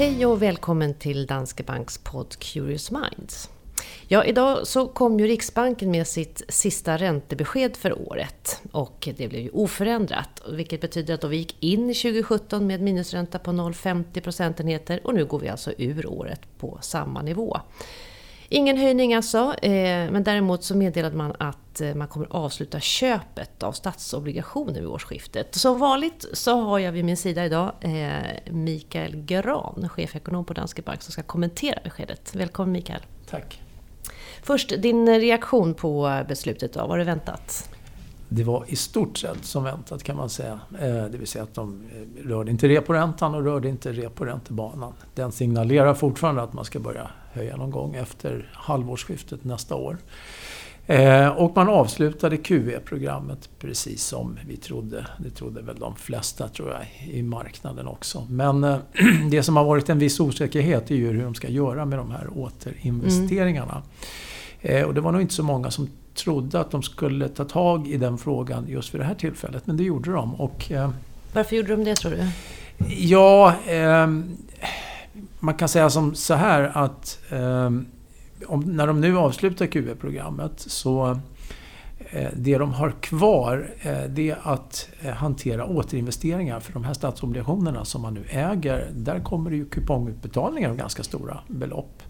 Hej och välkommen till Danske Banks podd Curious Minds. Ja, idag så kom ju Riksbanken med sitt sista räntebesked för året och det blev ju oförändrat, vilket betyder att då vi gick in i 2017 med minusränta på 0,50 procentenheter och nu går vi alltså ur året på samma nivå. Ingen höjning alltså, eh, men däremot så meddelade man att eh, man kommer avsluta köpet av statsobligationer vid årsskiftet. Som vanligt så har jag vid min sida idag eh, Mikael Gran, chefekonom på Danske Bank, som ska kommentera beskedet. Välkommen Mikael! Tack! Först, din reaktion på beslutet då, var det väntat? Det var i stort sett som väntat kan man säga. Eh, det vill säga att de eh, rörde inte reporäntan och rörde inte reporäntebanan. Den signalerar fortfarande att man ska börja höja någon gång efter halvårsskiftet nästa år. Eh, och man avslutade QE-programmet precis som vi trodde. Det trodde väl de flesta tror jag i marknaden också. Men det som har varit en viss osäkerhet är ju hur de ska göra med de här återinvesteringarna. Mm och det var nog inte så många som trodde att de skulle ta tag i den frågan just vid det här tillfället. Men det gjorde de. Och, Varför gjorde de det tror du? Ja, ehm, man kan säga som så här att eh, om, när de nu avslutar QE-programmet så eh, det de har kvar eh, det är att eh, hantera återinvesteringar för de här statsobligationerna som man nu äger. Där kommer det ju kupongutbetalningar av ganska stora belopp.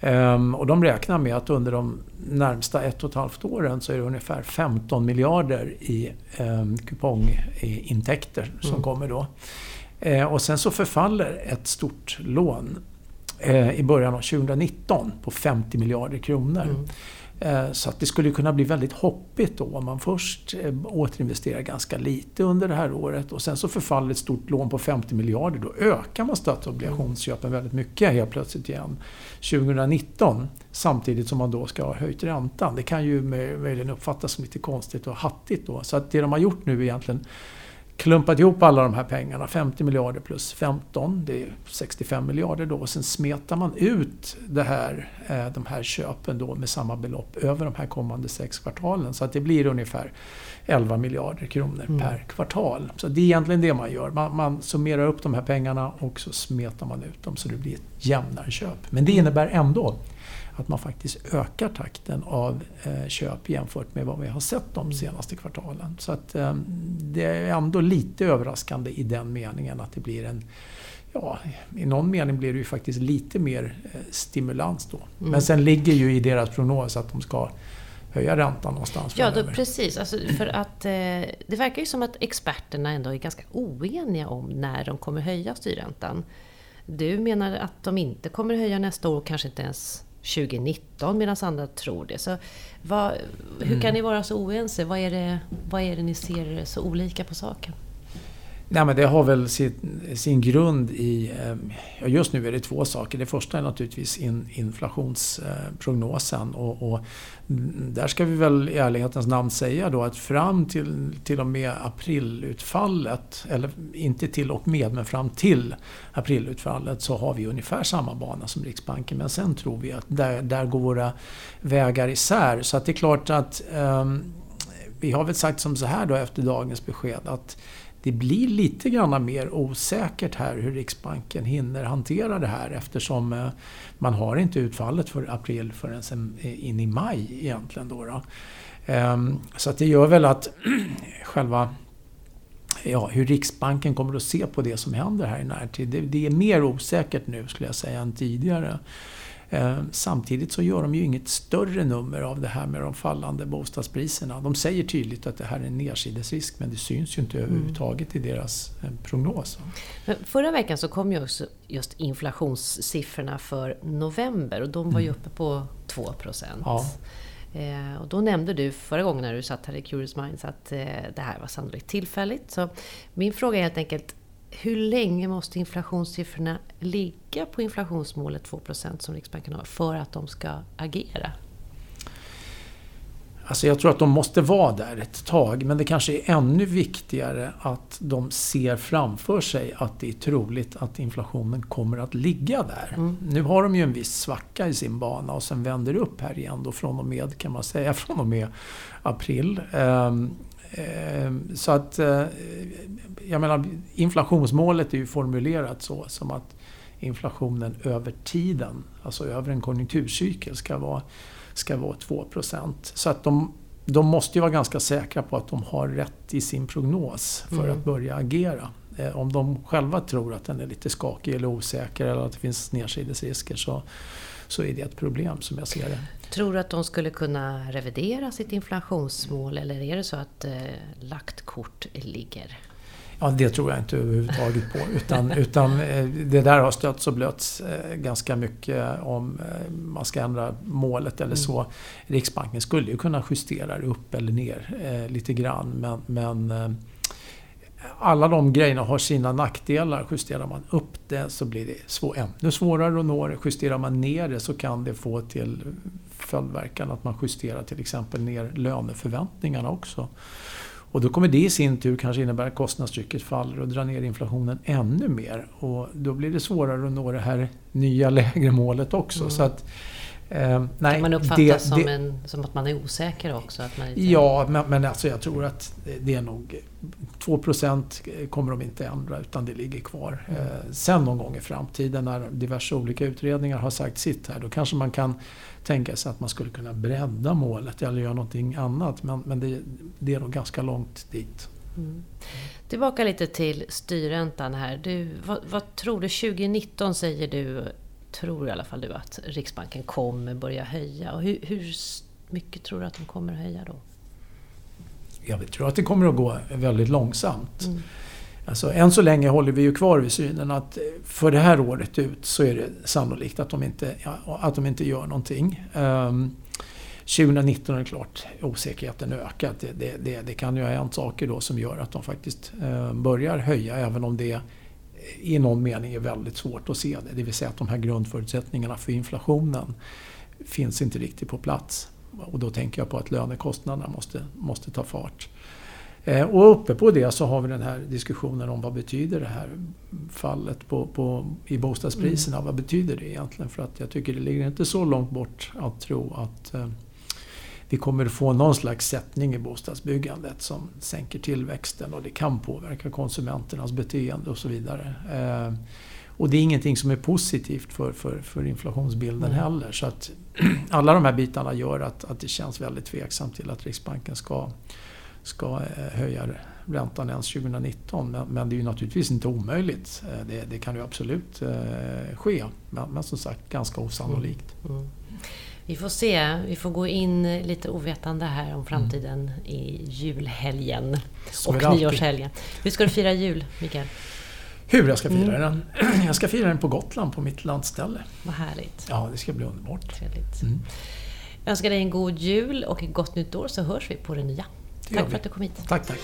Ehm, och de räknar med att under de närmsta ett och ett halvt åren så är det ungefär 15 miljarder i ehm, kupongintäkter som mm. kommer då. Eh, och sen så förfaller ett stort lån eh, i början av 2019 på 50 miljarder kronor. Mm. Eh, så att det skulle kunna bli väldigt hoppigt då om man först eh, återinvesterar ganska lite under det här året och sen så förfaller ett stort lån på 50 miljarder. Då ökar man statsobligationsköpen väldigt mycket helt plötsligt igen 2019 samtidigt som man då ska ha höjt räntan. Det kan ju möjligen uppfattas som lite konstigt och hattigt då. Så att det de har gjort nu egentligen klumpat ihop alla de här pengarna, 50 miljarder plus 15, det är 65 miljarder då. Och sen smetar man ut det här, eh, de här köpen då med samma belopp över de här kommande sex kvartalen. Så att det blir ungefär 11 miljarder kronor mm. per kvartal. Så det är egentligen det man gör. Man, man summerar upp de här pengarna och så smetar man ut dem så det blir ett jämnare köp. Men det innebär ändå att man faktiskt ökar takten av eh, köp jämfört med vad vi har sett de senaste kvartalen. Så att eh, det är ändå lite överraskande i den meningen att det blir en Ja, i någon mening blir det ju faktiskt lite mer eh, stimulans då. Mm. Men sen ligger ju i deras prognos att de ska höja räntan någonstans Ja, då, precis. Alltså, för att eh, det verkar ju som att experterna ändå är ganska oeniga om när de kommer höja styrräntan. Du menar att de inte kommer höja nästa år och kanske inte ens 2019 medan andra tror det. Så vad, hur kan mm. ni vara så oense? Vad är, det, vad är det ni ser så olika på saken? Nej, men det har väl sin, sin grund i... Eh, just nu är det två saker. Det första är naturligtvis in, inflationsprognosen. Och, och, där ska vi väl i ärlighetens namn säga då att fram till, till och med aprilutfallet, eller inte till och med, men fram till aprilutfallet så har vi ungefär samma bana som Riksbanken. Men sen tror vi att där, där går våra vägar isär. Så att det är klart att um, vi har väl sagt som så här då efter dagens besked att det blir lite grann mer osäkert här hur Riksbanken hinner hantera det här eftersom eh, man har inte utfallet för april förrän eh, in i maj egentligen. Då, då. Ehm, så att det gör väl att själva ja, hur Riksbanken kommer att se på det som händer här i närtid. Det, det är mer osäkert nu skulle jag säga än tidigare. Eh, samtidigt så gör de ju inget större nummer av det här med de fallande bostadspriserna. De säger tydligt att det här är en nedsidesrisk men det syns ju inte mm. överhuvudtaget i deras eh, prognos. Men förra veckan så kom ju också just inflationssiffrorna för november och de var ju mm. uppe på 2 ja. Eh, och då nämnde du förra gången när du satt här i Curious Minds att det här var sannolikt tillfälligt. Så min fråga är helt enkelt, hur länge måste inflationssiffrorna ligga på inflationsmålet 2% som Riksbanken har för att de ska agera? Alltså jag tror att de måste vara där ett tag, men det kanske är ännu viktigare att de ser framför sig att det är troligt att inflationen kommer att ligga där. Mm. Nu har de ju en viss svacka i sin bana och sen vänder det upp här igen då från och med, kan man säga, från och med april. Ehm, så att, eh, jag menar, inflationsmålet är ju formulerat så som att inflationen över tiden, alltså över en konjunkturcykel, ska vara, ska vara 2 Så att de, de måste ju vara ganska säkra på att de har rätt i sin prognos för mm. att börja agera. Eh, om de själva tror att den är lite skakig eller osäker eller att det finns nedsidesrisker så, så är det ett problem som jag ser det. Tror du att de skulle kunna revidera sitt inflationsmål eller är det så att eh, lagt kort ligger? Ja, det tror jag inte överhuvudtaget på. Utan, utan eh, det där har stötts och blötts eh, ganska mycket om man ska ändra målet eller så. Mm. Riksbanken skulle ju kunna justera det upp eller ner lite grann men, men alla de grejerna har sina nackdelar. Justerar man upp det så blir det svår, ännu svårare att nå det. Justerar man ner det så kan det få till följdverkan att man justerar till exempel ner löneförväntningarna också. Och då kommer det i sin tur kanske innebära att kostnadstrycket faller och drar ner inflationen ännu mer. Och då blir det svårare att nå det här nya lägre målet också. Mm. Så att, Eh, nej, kan man uppfatta det, som, det, en, som att man är osäker också? Att man inte... Ja, men, men alltså jag tror att det är nog 2% kommer de inte ändra utan det ligger kvar. Mm. Eh, sen någon gång i framtiden när diverse olika utredningar har sagt sitt här då kanske man kan tänka sig att man skulle kunna bredda målet eller göra någonting annat. Men, men det, det är nog ganska långt dit. Mm. Tillbaka lite till styrräntan här. Du, vad, vad tror du? 2019 säger du tror i alla fall du att Riksbanken kommer börja höja. Och hur, hur mycket tror du att de kommer att höja då? Jag tror att det kommer att gå väldigt långsamt. Mm. Alltså, än så länge håller vi ju kvar vid synen att för det här året ut så är det sannolikt att de inte, att de inte gör någonting. Um, 2019 är det klart osäkerheten ökat. Det, det, det, det, kan ju ha hänt saker då som gör att de faktiskt uh, börjar höja även om det i någon mening är väldigt svårt att se det. Det vill säga att de här grundförutsättningarna för inflationen finns inte riktigt på plats. Och då tänker jag på att lönekostnaderna måste, måste ta fart. Eh, och uppe på det så har vi den här diskussionen om vad betyder det här fallet på, på, i bostadspriserna. Mm. Vad betyder det egentligen? För att jag tycker det ligger inte så långt bort att tro att eh, vi kommer få någon slags sättning i bostadsbyggandet som sänker tillväxten och det kan påverka konsumenternas beteende och så vidare. Eh, och det är ingenting som är positivt för, för, för inflationsbilden mm. heller. Så att alla de här bitarna gör att, att det känns väldigt tveksamt till att Riksbanken ska, ska eh, höja räntan ens 2019. Men, men, det är ju naturligtvis inte omöjligt. Eh, det, det kan ju absolut ske. Men, men som sagt ganska osannolikt. Mm. Mm. Vi får se. Vi får gå in lite ovetande här om framtiden mm. i julhelgen Så och nyårshelgen. Hur ska du fira jul, Mikael? Hur jag ska fira mm. den? Jag ska fira den på Gotland, på mitt landställe. Vad härligt. Ja, det ska bli underbart. Trevligt. Mm. Jag önskar dig en god jul och ett gott nytt år så hörs vi på det nya. Det tack för att du kom hit. Tack, tack.